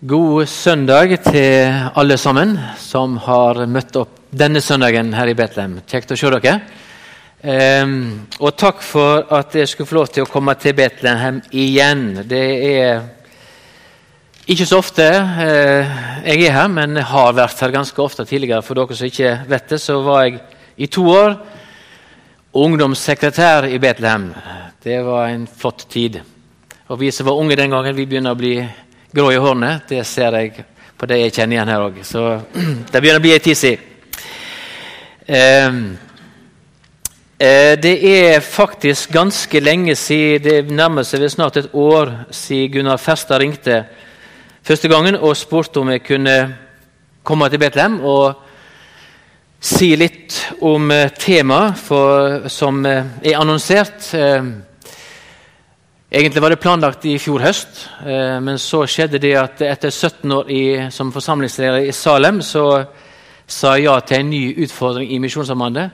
God søndag til alle sammen som har møtt opp denne søndagen her i Betlehem. Kjekt å se dere. Um, og takk for at jeg skulle få lov til å komme til Betlehem igjen. Det er ikke så ofte uh, jeg er her, men jeg har vært her ganske ofte tidligere. For dere som ikke vet det, så var jeg i to år ungdomssekretær i Betlehem. Det var en flott tid. Og vi som var unge den gangen, vi begynner å bli grå i hårene. Det ser jeg på det jeg kjenner igjen her òg. Så det begynner å bli ei tid siden. Ehm, eh, det er faktisk ganske lenge siden, det nærmer seg snart et år siden Gunnar Ferstad ringte første gangen og spurte om jeg kunne komme til Betlehem og si litt om eh, temaet som eh, er annonsert. Egentlig var det planlagt i fjor høst, eh, men så skjedde det at etter 17 år i, som forsamlingsleder i Salem, så sa jeg ja til en ny utfordring i Misjonssambandet.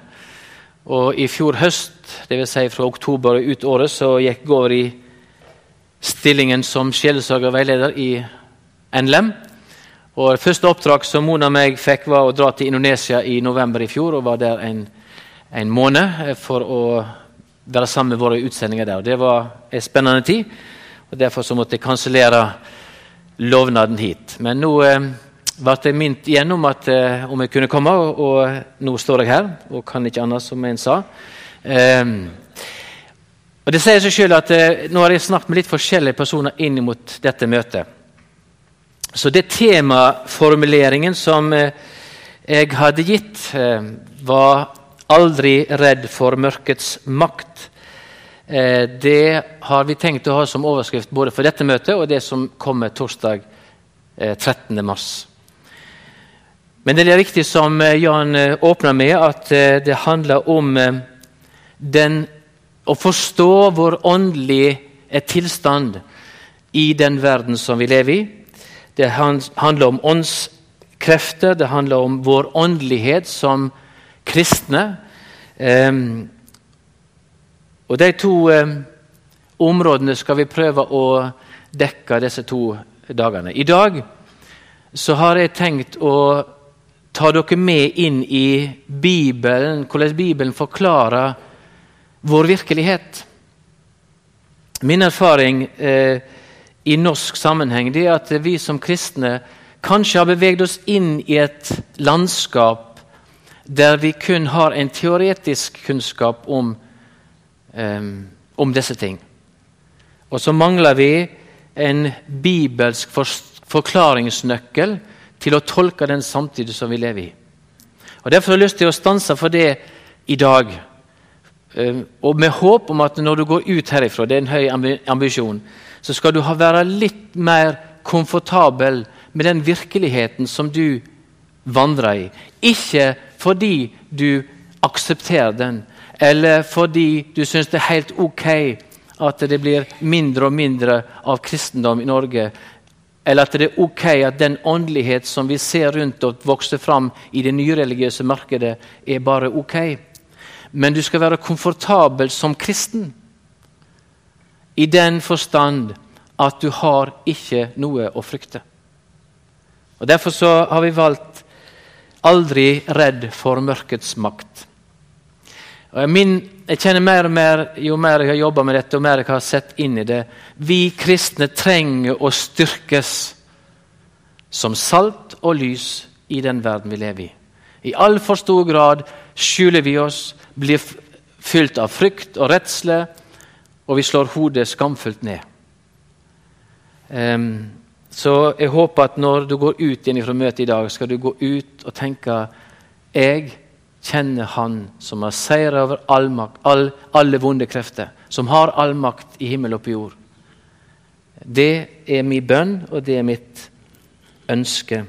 Og i fjor høst, dvs. Si fra oktober og ut året, så gikk jeg over i stillingen som sjelesorger og veileder i NLM. Og det Første oppdrag som Mona og meg fikk, var å dra til Indonesia i november i fjor. og var der en, en måned for å være sammen med våre utsendinger der. Og Det var en spennende tid, og derfor så måtte jeg kansellere lovnaden hit. Men nå eh, ble jeg minnet igjen om, at, eh, om jeg kunne komme, og, og, nå står jeg her og kan ikke annet, som en sa. Eh, og Det sier seg selv at eh, Nå har jeg snakket med litt forskjellige personer inn mot dette møtet. Så det temaformuleringen som eh, jeg hadde gitt, eh, var Aldri redd for mørkets makt. Eh, det har vi tenkt å ha som overskrift både for dette møtet og det som kommer torsdag 13. Eh, mars. Men det er riktig som eh, Jan åpna med, at det handler om den, å forstå vår åndelige tilstand i den verden som vi lever i. Det handler om åndskrefter, det handler om vår åndelighet som kristne. Um, og De to um, områdene skal vi prøve å dekke disse to dagene. I dag så har jeg tenkt å ta dere med inn i Bibelen, hvordan Bibelen forklarer vår virkelighet. Min erfaring eh, i norsk sammenheng det er at vi som kristne kanskje har beveget oss inn i et landskap der vi kun har en teoretisk kunnskap om, um, om disse ting. Og så mangler vi en bibelsk forklaringsnøkkel til å tolke den samtidig som vi lever i. Og Derfor har jeg lyst til å stanse for det i dag. Um, og med håp om at når du går ut herifra, det er en høy ambisjon, så skal du være litt mer komfortabel med den virkeligheten som du vandrer i. Ikke fordi du aksepterer den, eller fordi du syns det er helt ok at det blir mindre og mindre av kristendom i Norge, eller at det er ok at den åndelighet som vi ser rundt og vokser fram i det nyreligiøse markedet, er bare ok. Men du skal være komfortabel som kristen i den forstand at du har ikke noe å frykte. Og Derfor så har vi valgt Aldri redd for mørkets makt. Min, jeg kjenner mer og mer, Jo mer jeg har jobba med dette, og mer jeg har sett inn i det Vi kristne trenger å styrkes som salt og lys i den verden vi lever i. I altfor stor grad skjuler vi oss, blir fylt av frykt og redsle, og vi slår hodet skamfullt ned. Um, så jeg håper at når du går ut igjen fra møtet i dag, skal du gå ut og tenke jeg kjenner Han som har seira over all makt, all, alle vonde krefter, som har all makt i himmel og på jord. Det er min bønn, og det er mitt ønske.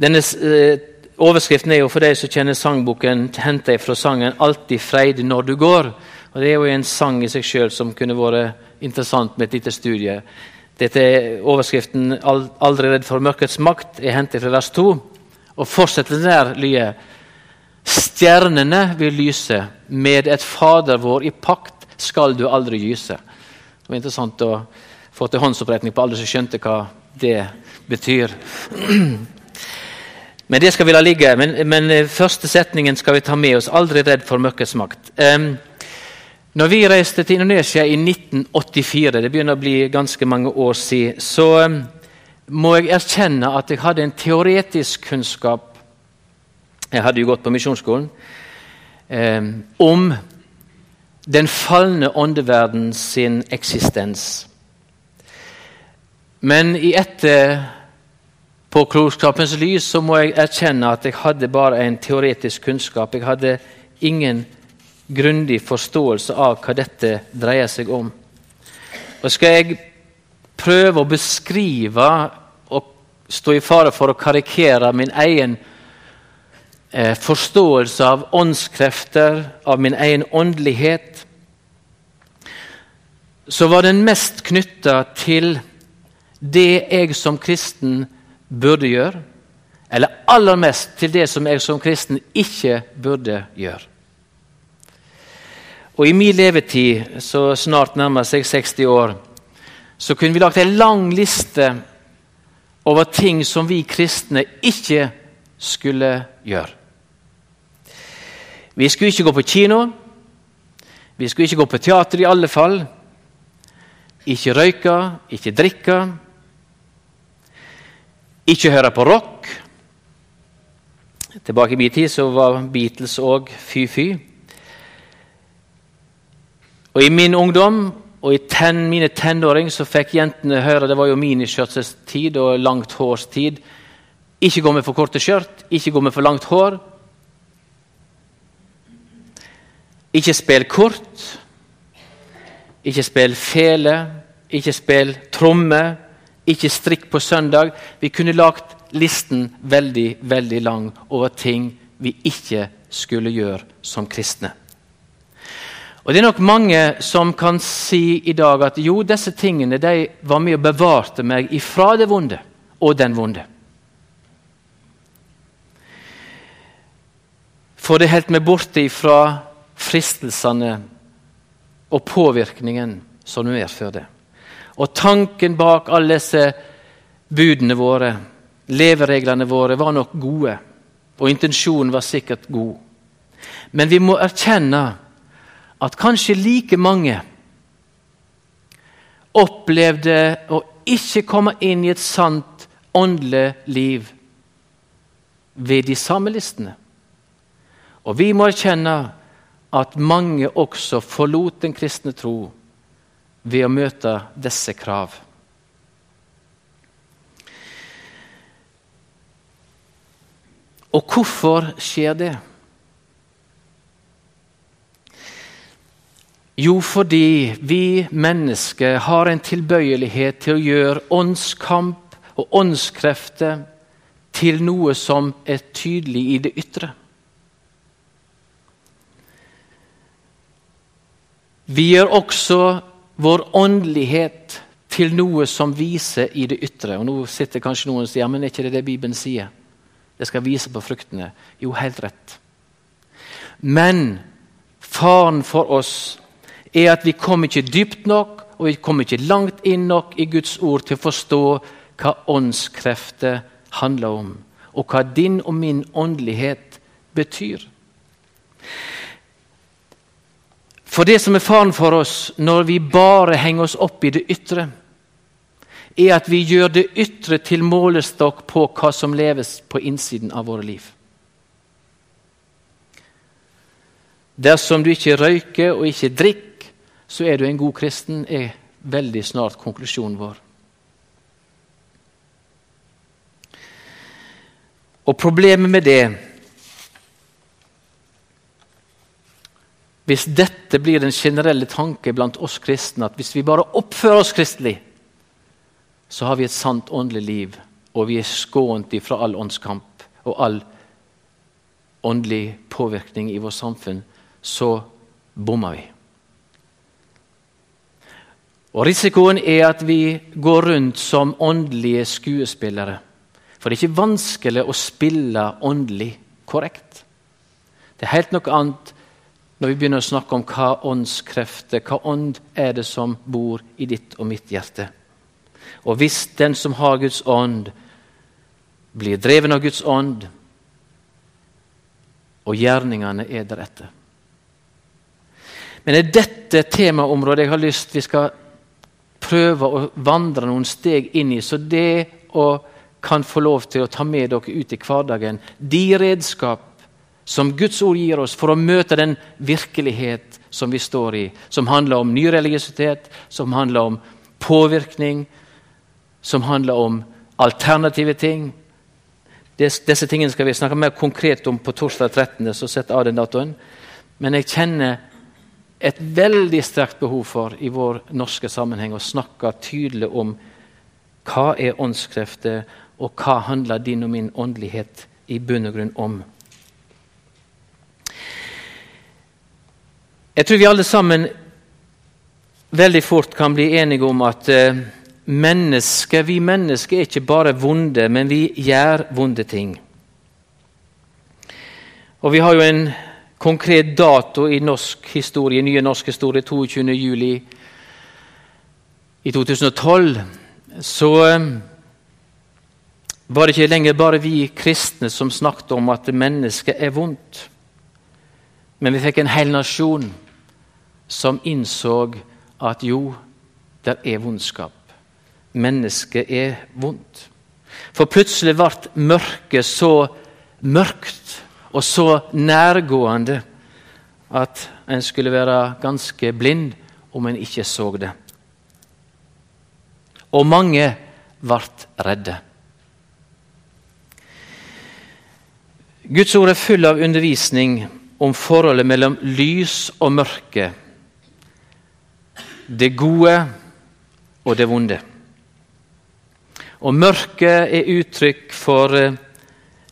Denne eh, Overskriften er jo for deg som kjenner sangboken, henta fra sangen 'Alltid freid når du går'. Og Det er jo en sang i seg sjøl som kunne vært interessant med et lite studie. Dette er overskriften 'Aldri redd for mørkets makt' er hentet fra vers 2. Og fortsetter der lyder Stjernene vil lyse, med et Fader vår i pakt skal du aldri gyse. Det var interessant å få til håndsoppretning på alle som skjønte hva det betyr. Men det skal vi la ligge. Men, men første setningen skal vi ta med oss. Aldri redd for mørkets makt. Um, når vi reiste til Indonesia i 1984, det begynner å bli ganske mange år siden, så um, må jeg erkjenne at jeg hadde en teoretisk kunnskap Jeg hadde jo gått på misjonsskolen. Eh, om den falne åndeverden sin eksistens. Men i etterpåklokskapens lys så må jeg erkjenne at jeg hadde bare en teoretisk kunnskap. Jeg hadde ingen grundig forståelse av hva dette dreier seg om. Og Skal jeg prøve å beskrive og stå i fare for å karikere min egen eh, forståelse av åndskrefter, av min egen åndelighet, så var den mest knytta til det jeg som kristen burde gjøre, eller aller mest til det som jeg som kristen ikke burde gjøre. Og I min levetid, så snart nærmer seg 60 år, så kunne vi lagt en lang liste over ting som vi kristne ikke skulle gjøre. Vi skulle ikke gå på kino. Vi skulle ikke gå på teater, i alle fall. Ikke røyke, ikke drikke. Ikke høre på rock. Tilbake i min tid så var Beatles òg fy-fy. Og I min ungdom og i ten, mine tenåring så fikk jentene høre Det var jo miniskjørtets tid og langt hårs tid. Ikke gå med for korte skjørt, ikke gå med for langt hår. Ikke spill kort. Ikke spill fele. Ikke spill tromme ikke strikk på søndag. Vi kunne lagt listen veldig, veldig lang over ting vi ikke skulle gjøre som kristne. Og Det er nok mange som kan si i dag at jo, disse tingene de var med og bevarte meg ifra det vonde og den vonde. For det holdt meg borte ifra fristelsene og påvirkningen som medførte. Og tanken bak alle disse budene våre, levereglene våre, var nok gode. Og intensjonen var sikkert god. Men vi må erkjenne at kanskje like mange opplevde å ikke komme inn i et sant åndelig liv ved de samme listene. Og vi må erkjenne at mange også forlot den kristne tro ved å møte disse krav. Og hvorfor skjer det? Jo, fordi vi mennesker har en tilbøyelighet til å gjøre åndskamp og åndskrefter til noe som er tydelig i det ytre. Vi gjør også vår åndelighet til noe som viser i det ytre. Og Nå sitter kanskje noen og sier ja, men er ikke det det Bibelen sier? Det skal vise på fruktene. Jo, helt rett. Men faren for oss er at vi kommer ikke dypt nok og vi kommer ikke langt inn nok i Guds ord til å forstå hva åndskrefter handler om, og hva din og min åndelighet betyr. For det som er faren for oss når vi bare henger oss opp i det ytre, er at vi gjør det ytre til målestokk på hva som leves på innsiden av våre liv. Dersom du ikke røyker og ikke drikker, så er du en god kristen, er veldig snart konklusjonen vår. Og Problemet med det Hvis dette blir den generelle tanke blant oss kristne, at hvis vi bare oppfører oss kristelig, så har vi et sant åndelig liv, og vi er skånt ifra all åndskamp og all åndelig påvirkning i vårt samfunn, så bommer vi. Og Risikoen er at vi går rundt som åndelige skuespillere. For det er ikke vanskelig å spille åndelig korrekt. Det er helt noe annet når vi begynner å snakke om hva åndskrefter, hva ånd er det som bor i ditt og mitt hjerte. Og hvis den som har Guds ånd, blir dreven av Guds ånd, og gjerningene er deretter. Men det er dette temaområdet jeg har lyst vi skal prøve å vandre noen steg inn i. Så det å kan få lov til å ta med dere ut i hverdagen de redskap som Guds ord gir oss for å møte den virkelighet som vi står i, som handler om ny religiøsitet, som handler om påvirkning, som handler om alternative ting. Disse tingene skal vi snakke mer konkret om på torsdag 13., så sett av den datoen. Men jeg kjenner et veldig sterkt behov for i vår norske sammenheng å snakke tydelig om hva er åndskrefter, og hva handler din og min åndelighet i bunn og grunn om. Jeg tror vi alle sammen veldig fort kan bli enige om at uh, mennesker, vi mennesker er ikke bare vonde, men vi gjør vonde ting. Og Vi har jo en konkret dato i norsk historie, nye norsk historie, 22. juli i 2012, så um, var det ikke lenger bare vi kristne som snakket om at mennesket er vondt. Men vi fikk en hel nasjon som innså at jo, det er vondskap. Mennesket er vondt. For plutselig ble mørket så mørkt og så nærgående at en skulle være ganske blind om en ikke så det. Og mange ble redde. Guds ord er full av undervisning om forholdet mellom lys og mørke, det gode og det vonde. Og mørket er uttrykk for eh,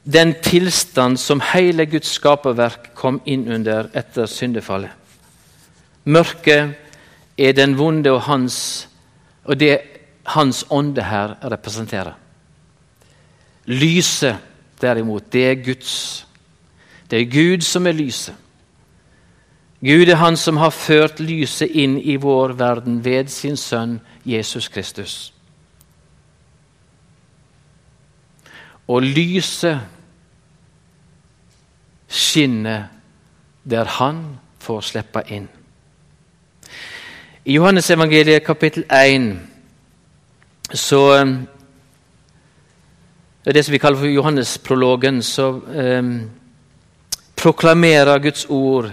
den tilstand som hele Guds skaperverk kom inn under etter syndefallet. Mørket er den vonde og, hans, og det hans ånde her representerer. Lyset, derimot, det er Guds. Det er Gud som er lyset. Gud er Han som har ført lyset inn i vår verden ved sin sønn Jesus Kristus. Og lyset skinner der han får slippe inn. I Johannes evangeliet kapittel 1 så eh, Det som vi kaller for Johannesprologen. Så eh, proklamerer Guds ord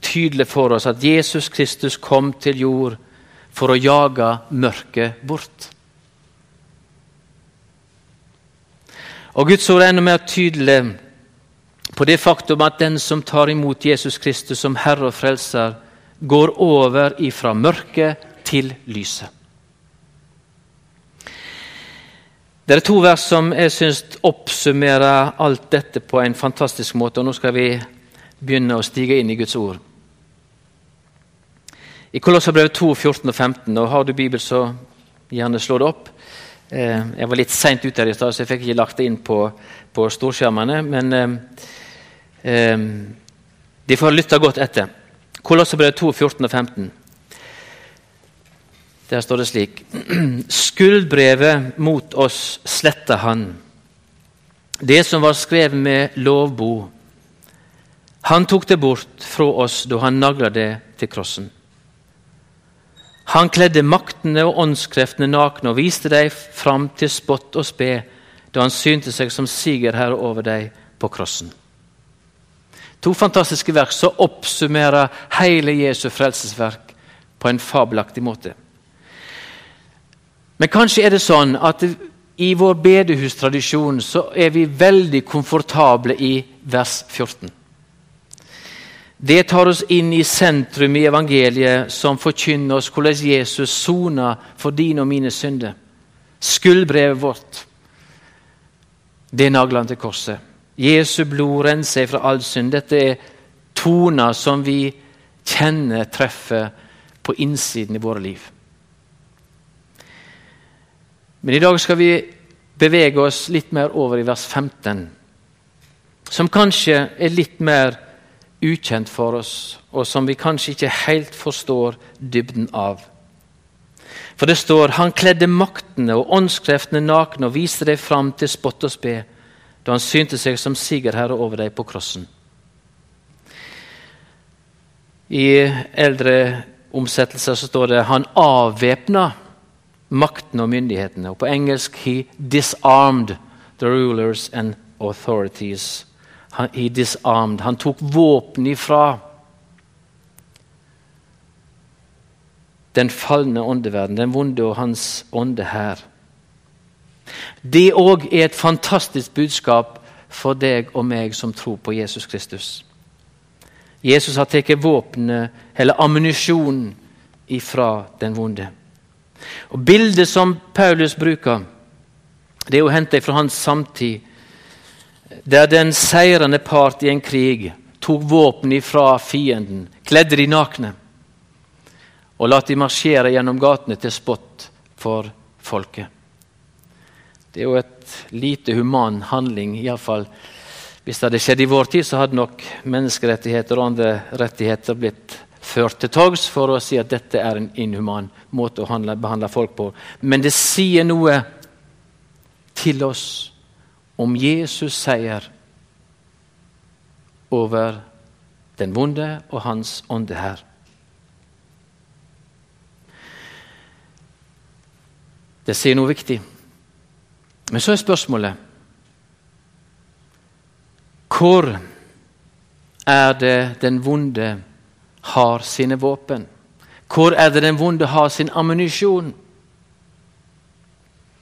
tydelig for oss at Jesus Kristus kom til jord for å jage mørket bort. Og Guds ord er enda mer tydelig på det faktum at den som tar imot Jesus Kristus som Herre og Frelser, går over ifra mørket til lyset. Det er to vers som jeg syns oppsummerer alt dette på en fantastisk måte. og Nå skal vi begynne å stige inn i Guds ord. I Kolosserbrevet 2, 14 og 15. og Har du Bibel, så gjerne slå det opp. Eh, jeg var litt seint ute her i stad, så jeg fikk ikke lagt det inn på, på storskjermene. Men eh, eh, de får lytte godt etter. Kolosserbrevet 2, 14 og 15. Der står det slik Skuldbrevet mot oss sletta han, det som var skrevet med lovbo. Han tok det bort fra oss da han nagla det til krossen. Han kledde maktene og åndskreftene nakne og viste dem fram til spott og spe da han synte seg som sigerherre over dem på krossen. To fantastiske verk som oppsummerer hele Jesu frelsesverk på en fabelaktig måte. Men kanskje er det sånn at i vår bedehustradisjon så er vi veldig komfortable i vers 14. Det tar oss inn i sentrum i evangeliet, som forkynner oss hvordan Jesus sona for dine og mine synder. Skuldbrevet vårt, det er naglene til korset. Jesu blod renser fra all synd. Dette er toner som vi kjenner treffer på innsiden i våre liv. Men i dag skal vi bevege oss litt mer over i vers 15, som kanskje er litt mer ukjent for oss, og som vi kanskje ikke helt forstår dybden av. For det står han kledde maktene og åndskreftene nakne og viste dem fram til spott og spe da han synte seg som sigerherre over dem på krossen. I eldre omsettelser så står det han avvæpna maktene og myndighetene. Og på engelsk he disarmed the rulers and authorities. Han, he disarmed. Han tok våpen ifra den falne åndeverden, den vonde og hans ånde her. Det òg er et fantastisk budskap for deg og meg som tror på Jesus Kristus. Jesus har tatt våpenet, eller ammunisjonen, ifra den vonde. Og Bildet som Paulus bruker, det er å hente fra hans samtid, der den seirende part i en krig tok våpen ifra fienden, kledde de nakne og lot de marsjere gjennom gatene til spott for folket. Det er jo et lite human handling, iallfall. Hvis det hadde skjedd i vår tid, så hadde nok menneskerettigheter og andre rettigheter blitt ført til torgs for å si at dette er en inhuman måte å handle, behandle folk på. Men det sier noe til oss om Jesus seier over den vonde og hans ånde her. Det sier noe viktig. Men så er spørsmålet Hvor er det den vonde har sine våpen? Hvor er det den vonde har sin ammunisjon?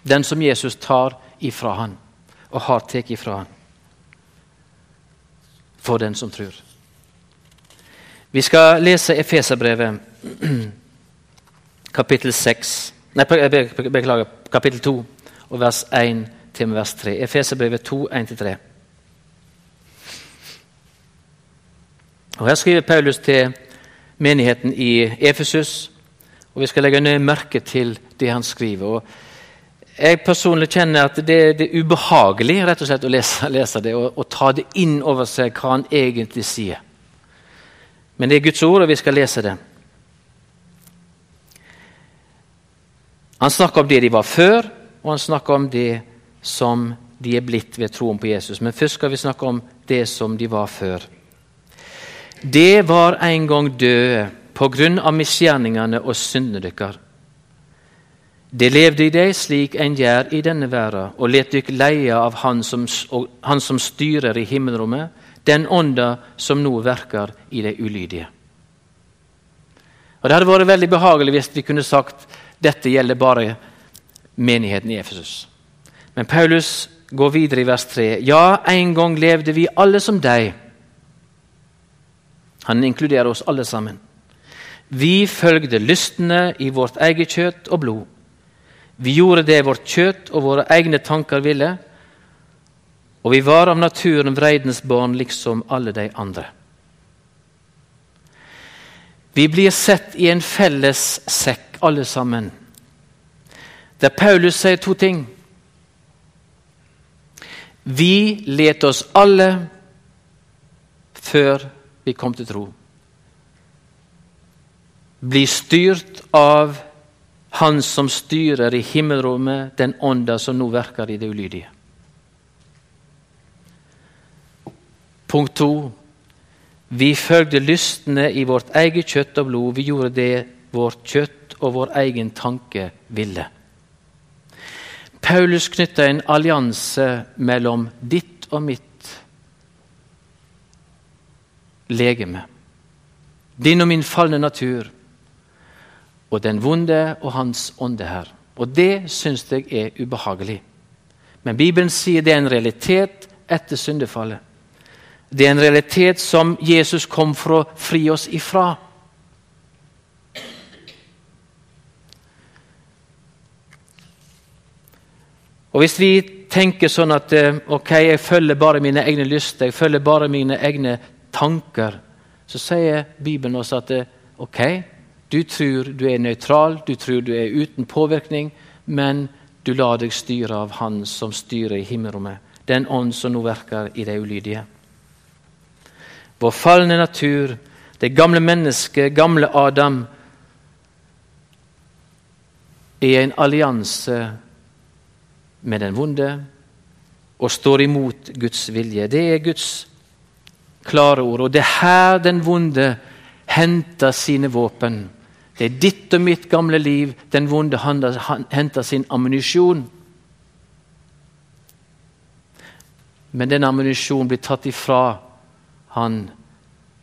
Den som Jesus tar ifra han, og har tatt ifra han. For den som tror. Vi skal lese Efeserbrevet, kapittel 6. Nei, beklager, kapittel 2, og vers 1 til vers 3. Efeserbrevet 2, 1-3. Og Her skriver Paulus til menigheten i Efesus, og vi skal legge nøye merke til det han skriver. Og jeg personlig kjenner at det, det er ubehagelig rett og slett å lese, lese det og, og, ta det inn over seg hva han egentlig sier. Men det er Guds ord, og vi skal lese det. Han snakker om det de var før, og han snakker om det som de er blitt ved troen på Jesus. Men først skal vi snakke om det som de var før. Det var en gang døde på grunn av misgjerningene og syndene deres. Det levde i deg slik en gjør i denne verden, og let dykk leie av han som, han som styrer i himmelrommet, den ånda som nå verker i de ulydige. Og Det hadde vært veldig behagelig hvis vi kunne sagt dette gjelder bare menigheten i Efesus. Men Paulus går videre i vers 3. Ja, en gang levde vi alle som deg. Han inkluderer oss alle sammen. Vi følgde lystne i vårt eget kjøtt og blod. Vi gjorde det vårt kjøtt og våre egne tanker ville, og vi var av naturen vreidens barn liksom alle de andre. Vi blir sett i en felles sekk alle sammen. Der Paulus sier to ting. Vi let oss alle før vi kom til tro. Bli styrt av Han som styrer i himmelrommet, den ånda som nå verker i det ulydige. Punkt to. Vi følgde lystne i vårt eget kjøtt og blod. Vi gjorde det vårt kjøtt og vår egen tanke ville. Paulus knytta en allianse mellom ditt og mitt legeme. Din og min falne natur og den vonde og hans ånde her. Og Det syns jeg er ubehagelig. Men Bibelen sier det er en realitet etter syndefallet. Det er en realitet som Jesus kom for å fri oss ifra. Og Hvis vi tenker sånn at eh, ok, jeg følger bare mine egne lyster, jeg følger bare mine egne tanker, så sier Bibelen oss at eh, ok, du tror du er nøytral, du tror du er uten påvirkning, men du lar deg styre av Han som styrer i himmelrommet, den ånd som nå verker i de ulydige. Vår falne natur, det gamle mennesket, gamle Adam, er en allianse med den vonde og står imot Guds vilje. Det er Guds klare ord. Og det er her den vonde henter sine våpen. Det er ditt og mitt gamle liv den vonde henter sin ammunisjon. Men den ammunisjonen blir tatt ifra han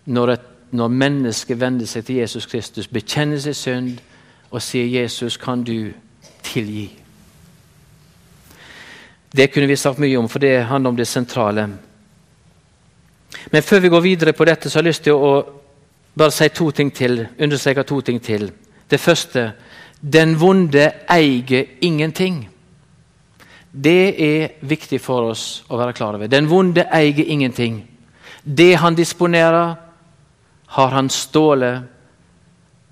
når, et, når mennesket vender seg til Jesus Kristus, bekjenner sin synd og sier 'Jesus, kan du tilgi'? Det kunne vi sagt mye om, for det handler om det sentrale. Men før vi går videre på dette, så har jeg lyst til å bare si to ting til, understreke to ting til. Det første den vonde eier ingenting. Det er viktig for oss å være klar over. Den vonde eier ingenting. Det han disponerer, har han stålet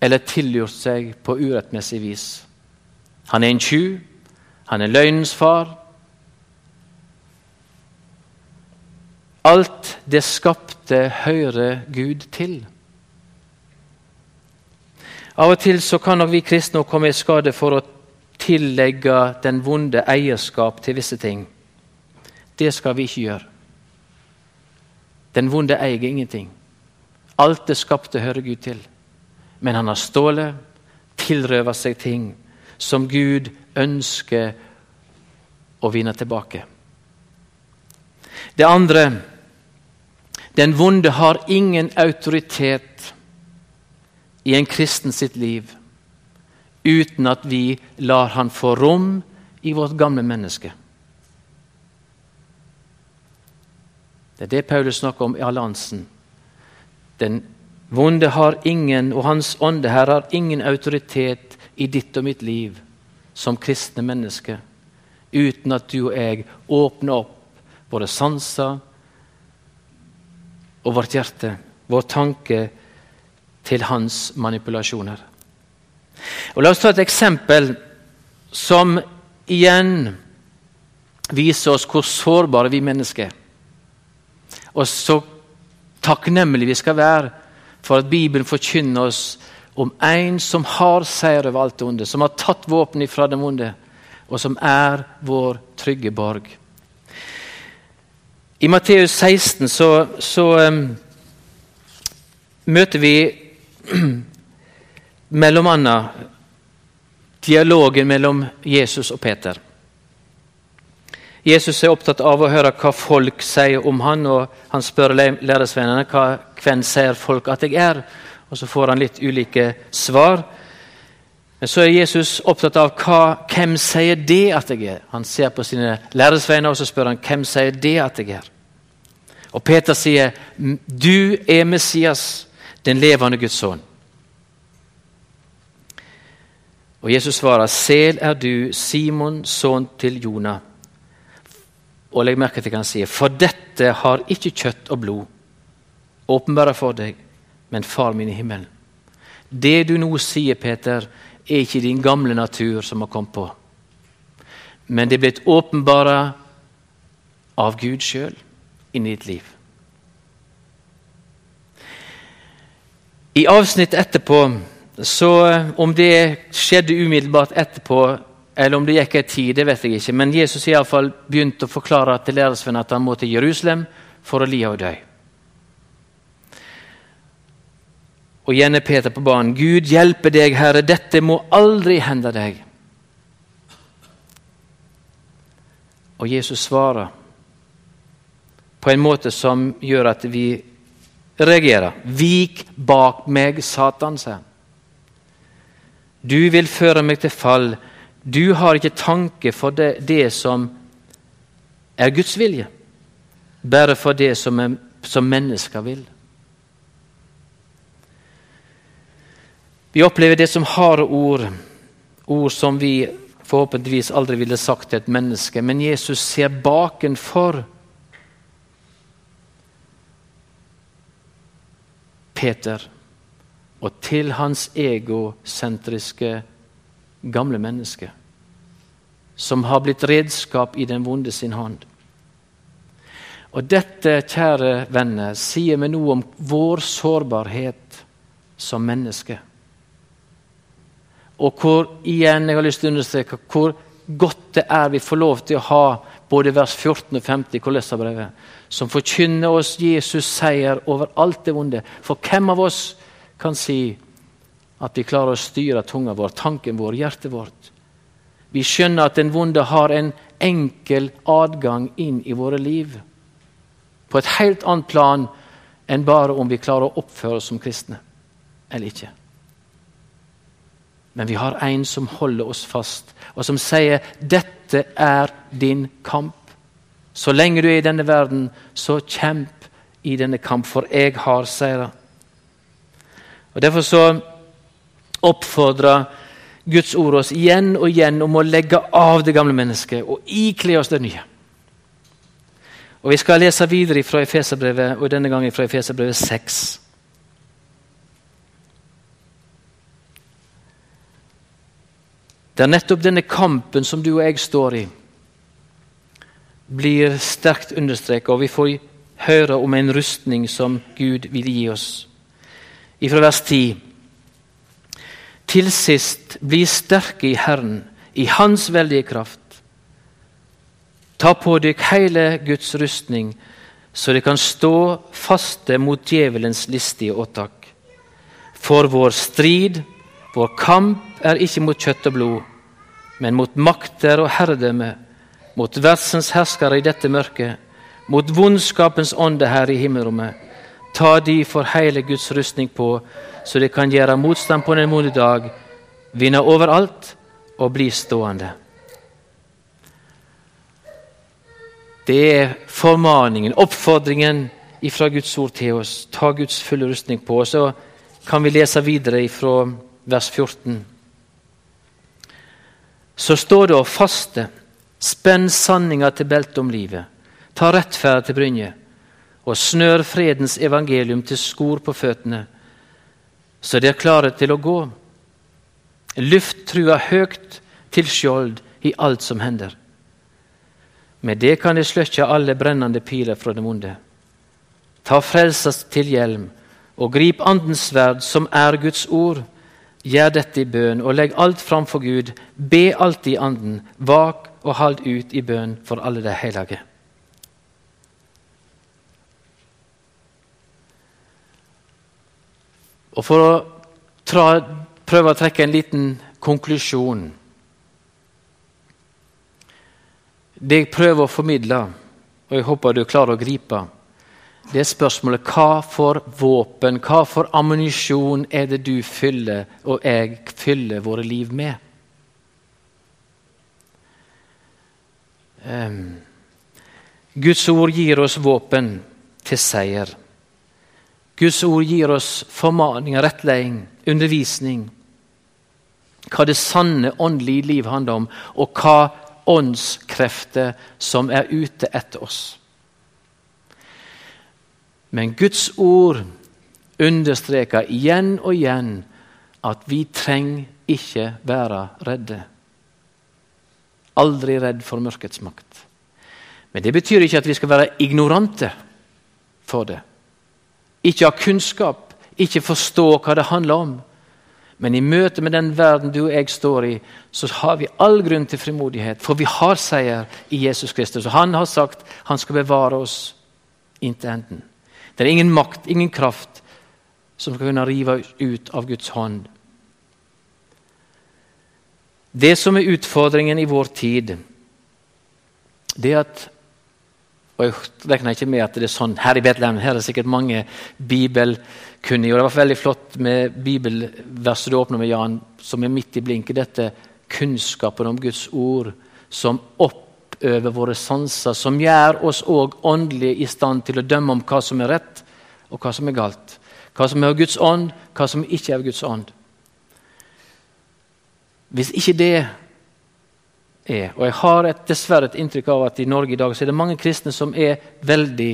eller tilgjort seg på urettmessig vis. Han er en tjuv, han er løgnens far. Alt det skapte hører Gud til. Av og til så kan nok vi kristne komme i skade for å tillegge den vonde eierskap til visse ting. Det skal vi ikke gjøre. Den vonde eier ingenting. Alt det skapte, hører Gud til. Men han har stålet, tilrøvet seg ting som Gud ønsker å vinne tilbake. Det andre Den vonde har ingen autoritet i en kristen sitt liv uten at vi lar han få rom i vårt gamle menneske. Det er det Paulus snakker om i alliansen. Den vonde har ingen, og hans ånde her har ingen autoritet i ditt og mitt liv som kristne mennesker, uten at du og jeg åpner opp våre sanser og vårt hjerte, vår tanke, til hans manipulasjoner. Og La oss ta et eksempel som igjen viser oss hvor sårbare vi mennesker er. Og så takknemlige vi skal være for at Bibelen forkynner oss om en som har seier over alt det onde, som har tatt våpen fra det onde, og som er vår trygge borg. I Matteus 16 så, så um, møter vi mellom annet dialogen mellom Jesus og Peter. Jesus er opptatt av å høre hva folk sier om han, og han spør læresvennene hva, hvem sier folk at jeg er. Og Så får han litt ulike svar. Men så er Jesus opptatt av hva, hvem sier det at jeg er. Han ser på sine læresvenner og så spør han hvem sier det at jeg er. Og Peter sier, 'Du er Messias, den levende Guds sønn'. Og Jesus svarer, 'Sel er du, Simon, sønn til Jonah'. Og legg merke til hva han sier. For dette har ikke kjøtt og blod åpenbara for deg, men Far min i himmelen. Det du nå sier, Peter, er ikke din gamle natur som har kommet på. Men det er blitt åpenbara av Gud sjøl inni ditt liv. I avsnitt etterpå, så om det skjedde umiddelbart etterpå eller om det gikk en tid, det vet jeg ikke. Men Jesus i alle fall begynte å forklare til lærersvennen at han må til Jerusalem for å li og dø. Og igjen er Peter på banen. Gud hjelpe deg, Herre, dette må aldri hende deg. Og Jesus svarer på en måte som gjør at vi reagerer. Vik bak meg, Satan, sier han. Du vil føre meg til fall du har ikke tanke for det, det som er Guds vilje, bare for det som, er, som mennesker vil. Vi opplever det som harde ord, ord som vi forhåpentligvis aldri ville sagt til et menneske. Men Jesus ser bakenfor Peter og til hans egosentriske gamle menneske, som har blitt redskap i den vonde sin hånd. Og Dette, kjære venner, sier meg noe om vår sårbarhet som menneske. Og hvor igjen jeg har lyst til å understreke hvor godt det er vi får lov til å ha både vers 14 og 50 i Kolessabrevet, som forkynner oss Jesus seier over alt det vonde. For hvem av oss kan si at vi klarer å styre tunga vår, tanken vår, hjertet vårt? Vi skjønner at den vonde har en enkel adgang inn i våre liv. På et helt annet plan enn bare om vi klarer å oppføre oss som kristne eller ikke. Men vi har en som holder oss fast, og som sier 'Dette er din kamp'. Så lenge du er i denne verden, så kjemp i denne kamp, for jeg har seira. Og Derfor så oppfordrer Guds ord oss igjen og igjen om å legge av det gamle mennesket og ikle oss det nye. Og Vi skal lese videre fra Efeserbrevet, og denne gangen fra Efeserbrevet 6. Det er nettopp denne kampen som du og jeg står i, blir sterkt understreket, og vi får høre om en rustning som Gud vil gi oss. Fra vers 10. Til sist, bli sterke i Herren, i Hans veldige kraft. Ta på dykk hele Guds rustning, så det kan stå faste mot djevelens listige åtak. For vår strid, vår kamp, er ikke mot kjøtt og blod, men mot makter og herredømme, mot verdens herskere i dette mørket, mot vondskapens ånde her i himmelrommet. Ta de for hele Guds rustning på, så de kan gjøre motstand på den vonde dag, vinne overalt og bli stående. Det er formaningen, oppfordringen fra Guds ord til oss. Ta Guds fulle rustning på. Så kan vi lese videre fra vers 14. Så står det å faste, spenn sanninga til beltet om livet, ta rettferd til brynje, og snør fredens evangelium til skor på føttene, så de er klare til å gå. Luft trua høgt til skjold i alt som hender. Med det kan de sløkkje alle brennende piler fra det vonde. Ta frelsas til hjelm, og grip Andens sverd, som er Guds ord Gjør dette i bønn, og legg alt framfor Gud. Be alltid i Anden. Vak og hold ut i bønn for alle de hellige. Og For å tra, prøve å trekke en liten konklusjon Det jeg prøver å formidle, og jeg håper du klarer å gripe, det er spørsmålet hva for våpen, hva for ammunisjon er det du fyller og jeg fyller våre liv med? Um, Guds ord gir oss våpen til seier. Guds ord gir oss formaning, rettledning, undervisning. Hva det sanne åndelige liv handler om, og hva åndskrefter som er ute etter oss. Men Guds ord understreker igjen og igjen at vi trenger ikke være redde. Aldri redd for mørkets makt. Men det betyr ikke at vi skal være ignorante for det. Ikke ha kunnskap, ikke forstå hva det handler om. Men i møte med den verden du og jeg står i, så har vi all grunn til frimodighet. For vi har seier i Jesus Kristus. Og han har sagt han skal bevare oss inntil enden. Det er ingen makt, ingen kraft, som skal kunne rive ut av Guds hånd. Det som er utfordringen i vår tid, det er at og Jeg regner ikke med at det er sånn her i Betlehem. Her er det sikkert mange bibelkunnige. og Det var veldig flott med bibelverset du åpner med, Jan, som er midt i blinket. Dette kunnskapen om Guds ord som opp over våre sanser, som gjør oss òg åndelig i stand til å dømme om hva som er rett, og hva som er galt. Hva som er av Guds ånd, hva som ikke er av Guds ånd. Hvis ikke det er Og jeg har et, dessverre et inntrykk av at i Norge i dag så er det mange kristne som er veldig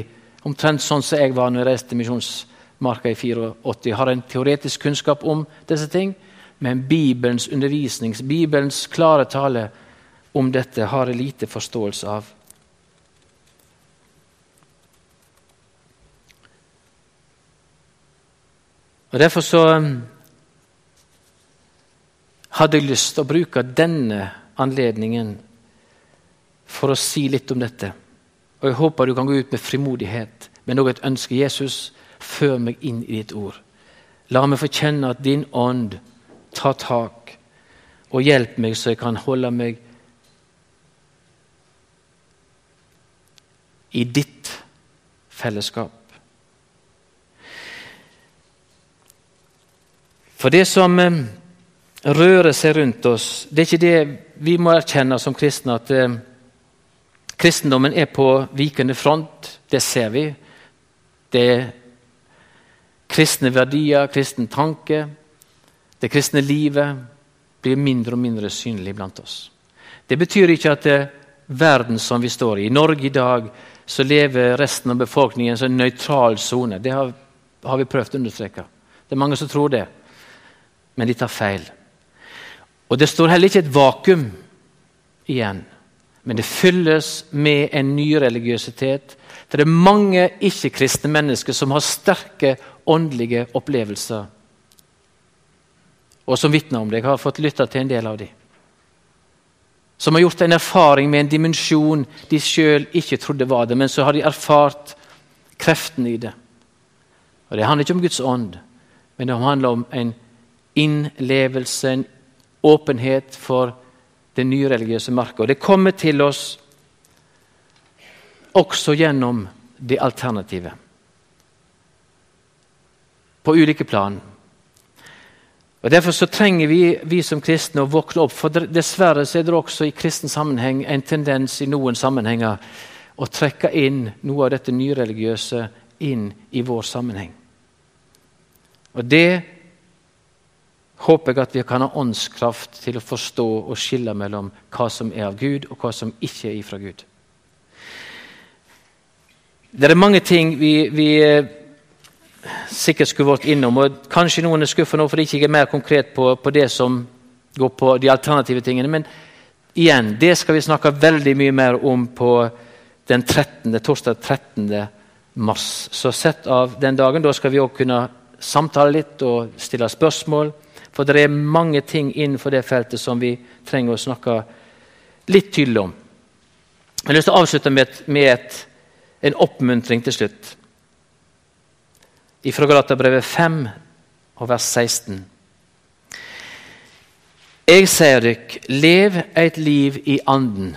omtrent sånn som jeg var når jeg reiste til Misjonsmarka i 84. Har en teoretisk kunnskap om disse ting, men Bibelens undervisning, Bibelens klare tale, om dette har jeg lite forståelse av. Og Derfor så um, hadde jeg lyst til å bruke denne anledningen for å si litt om dette. Og Jeg håper du kan gå ut med frimodighet, med noe et ønske. Jesus, før meg inn i ditt ord. La meg få kjenne at din ånd tar tak, og hjelp meg så jeg kan holde meg i ditt fellesskap. For det som eh, rører seg rundt oss, det er ikke det vi må erkjenne som kristne, at eh, kristendommen er på vikende front. Det ser vi. Det er kristne verdier, kristen tanke. Det kristne livet blir mindre og mindre synlig blant oss. Det betyr ikke at er verden som vi står I Norge i dag så lever resten av befolkningen i en sånn nøytral sone. Det har, har vi prøvd å understreke. Det er mange som tror det men de tar feil. Og Det står heller ikke et vakuum igjen, men det fylles med en ny religiøsitet. Det er mange ikke-kristne mennesker som har sterke åndelige opplevelser, og som vitner om det. Jeg har fått lytta til en del av dem. Som har gjort en erfaring med en dimensjon de sjøl ikke trodde var det, men så har de erfart kreftene i det. Og Det handler ikke om Guds ånd, men det handler om en innlevelse, en åpenhet for det nye religiøse markedet. Og det kommer til oss også gjennom det alternative. På ulike plan. Og Derfor så trenger vi, vi som kristne å våkne opp. For dessverre så er det også i kristen sammenheng en tendens i noen sammenhenger å trekke inn noe av dette nyreligiøse inn i vår sammenheng. Og Det håper jeg at vi kan ha åndskraft til å forstå og skille mellom hva som er av Gud, og hva som ikke er ifra Gud. Det er mange ting vi, vi eh, sikkert skulle vært innom, og kanskje noen er skuffa nå fordi jeg ikke er mer konkret på, på, det som går på de alternative tingene. Men igjen, det skal vi snakke veldig mye mer om på den 13., torsdag 13. mars. Så sett av den dagen. Da skal vi òg kunne samtale litt og stille spørsmål. For det er mange ting innenfor det feltet som vi trenger å snakke litt tydelig om. Jeg har lyst til å avslutte med, et, med et, en oppmuntring til slutt. Fra Galaterbrevet 5 og vers 16. Jeg sier dere, lev et liv i anden.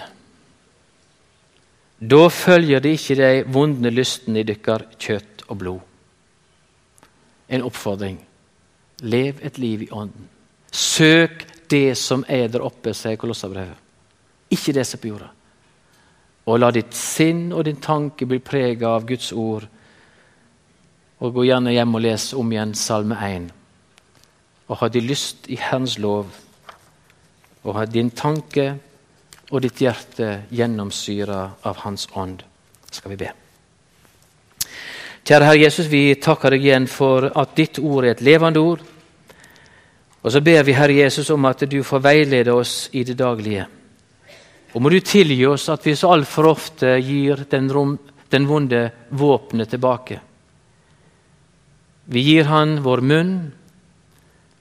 Da følger det ikke de vonde lystene i deres kjøtt og blod. En oppfordring. Lev et liv i ånden. Søk det som er der oppe, sier Kolossabrevet. Ikke det som er på jorda. Og la ditt sinn og din tanke bli preget av Guds ord. Og Gå gjerne hjem og les om igjen Salme 1. Og ha de lyst i Herrens lov, og ha din tanke og ditt hjerte gjennomsyra av Hans ånd. Skal vi be. Kjære Herre Jesus, vi takker deg igjen for at ditt ord er et levende ord. Og så ber vi Herre Jesus om at du får veilede oss i det daglige. Og må du tilgi oss at vi så altfor ofte gir den, rom, den vonde våpenet tilbake. Vi gir han vår munn,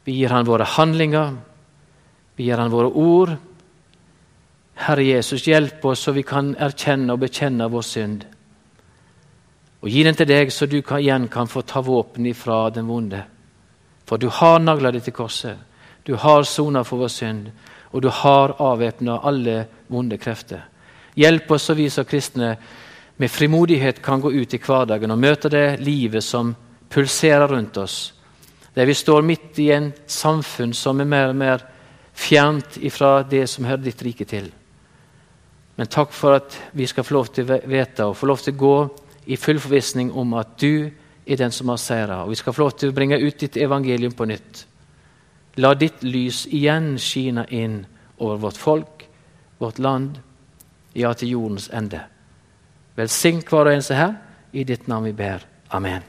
vi gir han våre handlinger, vi gir han våre ord. Herre Jesus, hjelp oss så vi kan erkjenne og bekjenne vår synd. Og gi den til deg, så du kan, igjen kan få ta våpen ifra den vonde. For du har nagla det til korset. Du har sona for vår synd, og du har avvæpna alle vonde krefter. Hjelp oss så vi som kristne med frimodighet kan gå ut i hverdagen og møte det livet som pulserer rundt oss. Der vi står midt i en samfunn som er mer og mer fjernt ifra det som hører ditt rike til. Men takk for at vi skal få lov til å vite og få lov til å gå i full forvissning om at du er den som har seira. Og vi skal få lov til å bringe ut ditt evangelium på nytt. La ditt lys igjen skine inn over vårt folk, vårt land, ja, til jordens ende. Velsign hver og en som er her. I ditt navn vi ber. Amen.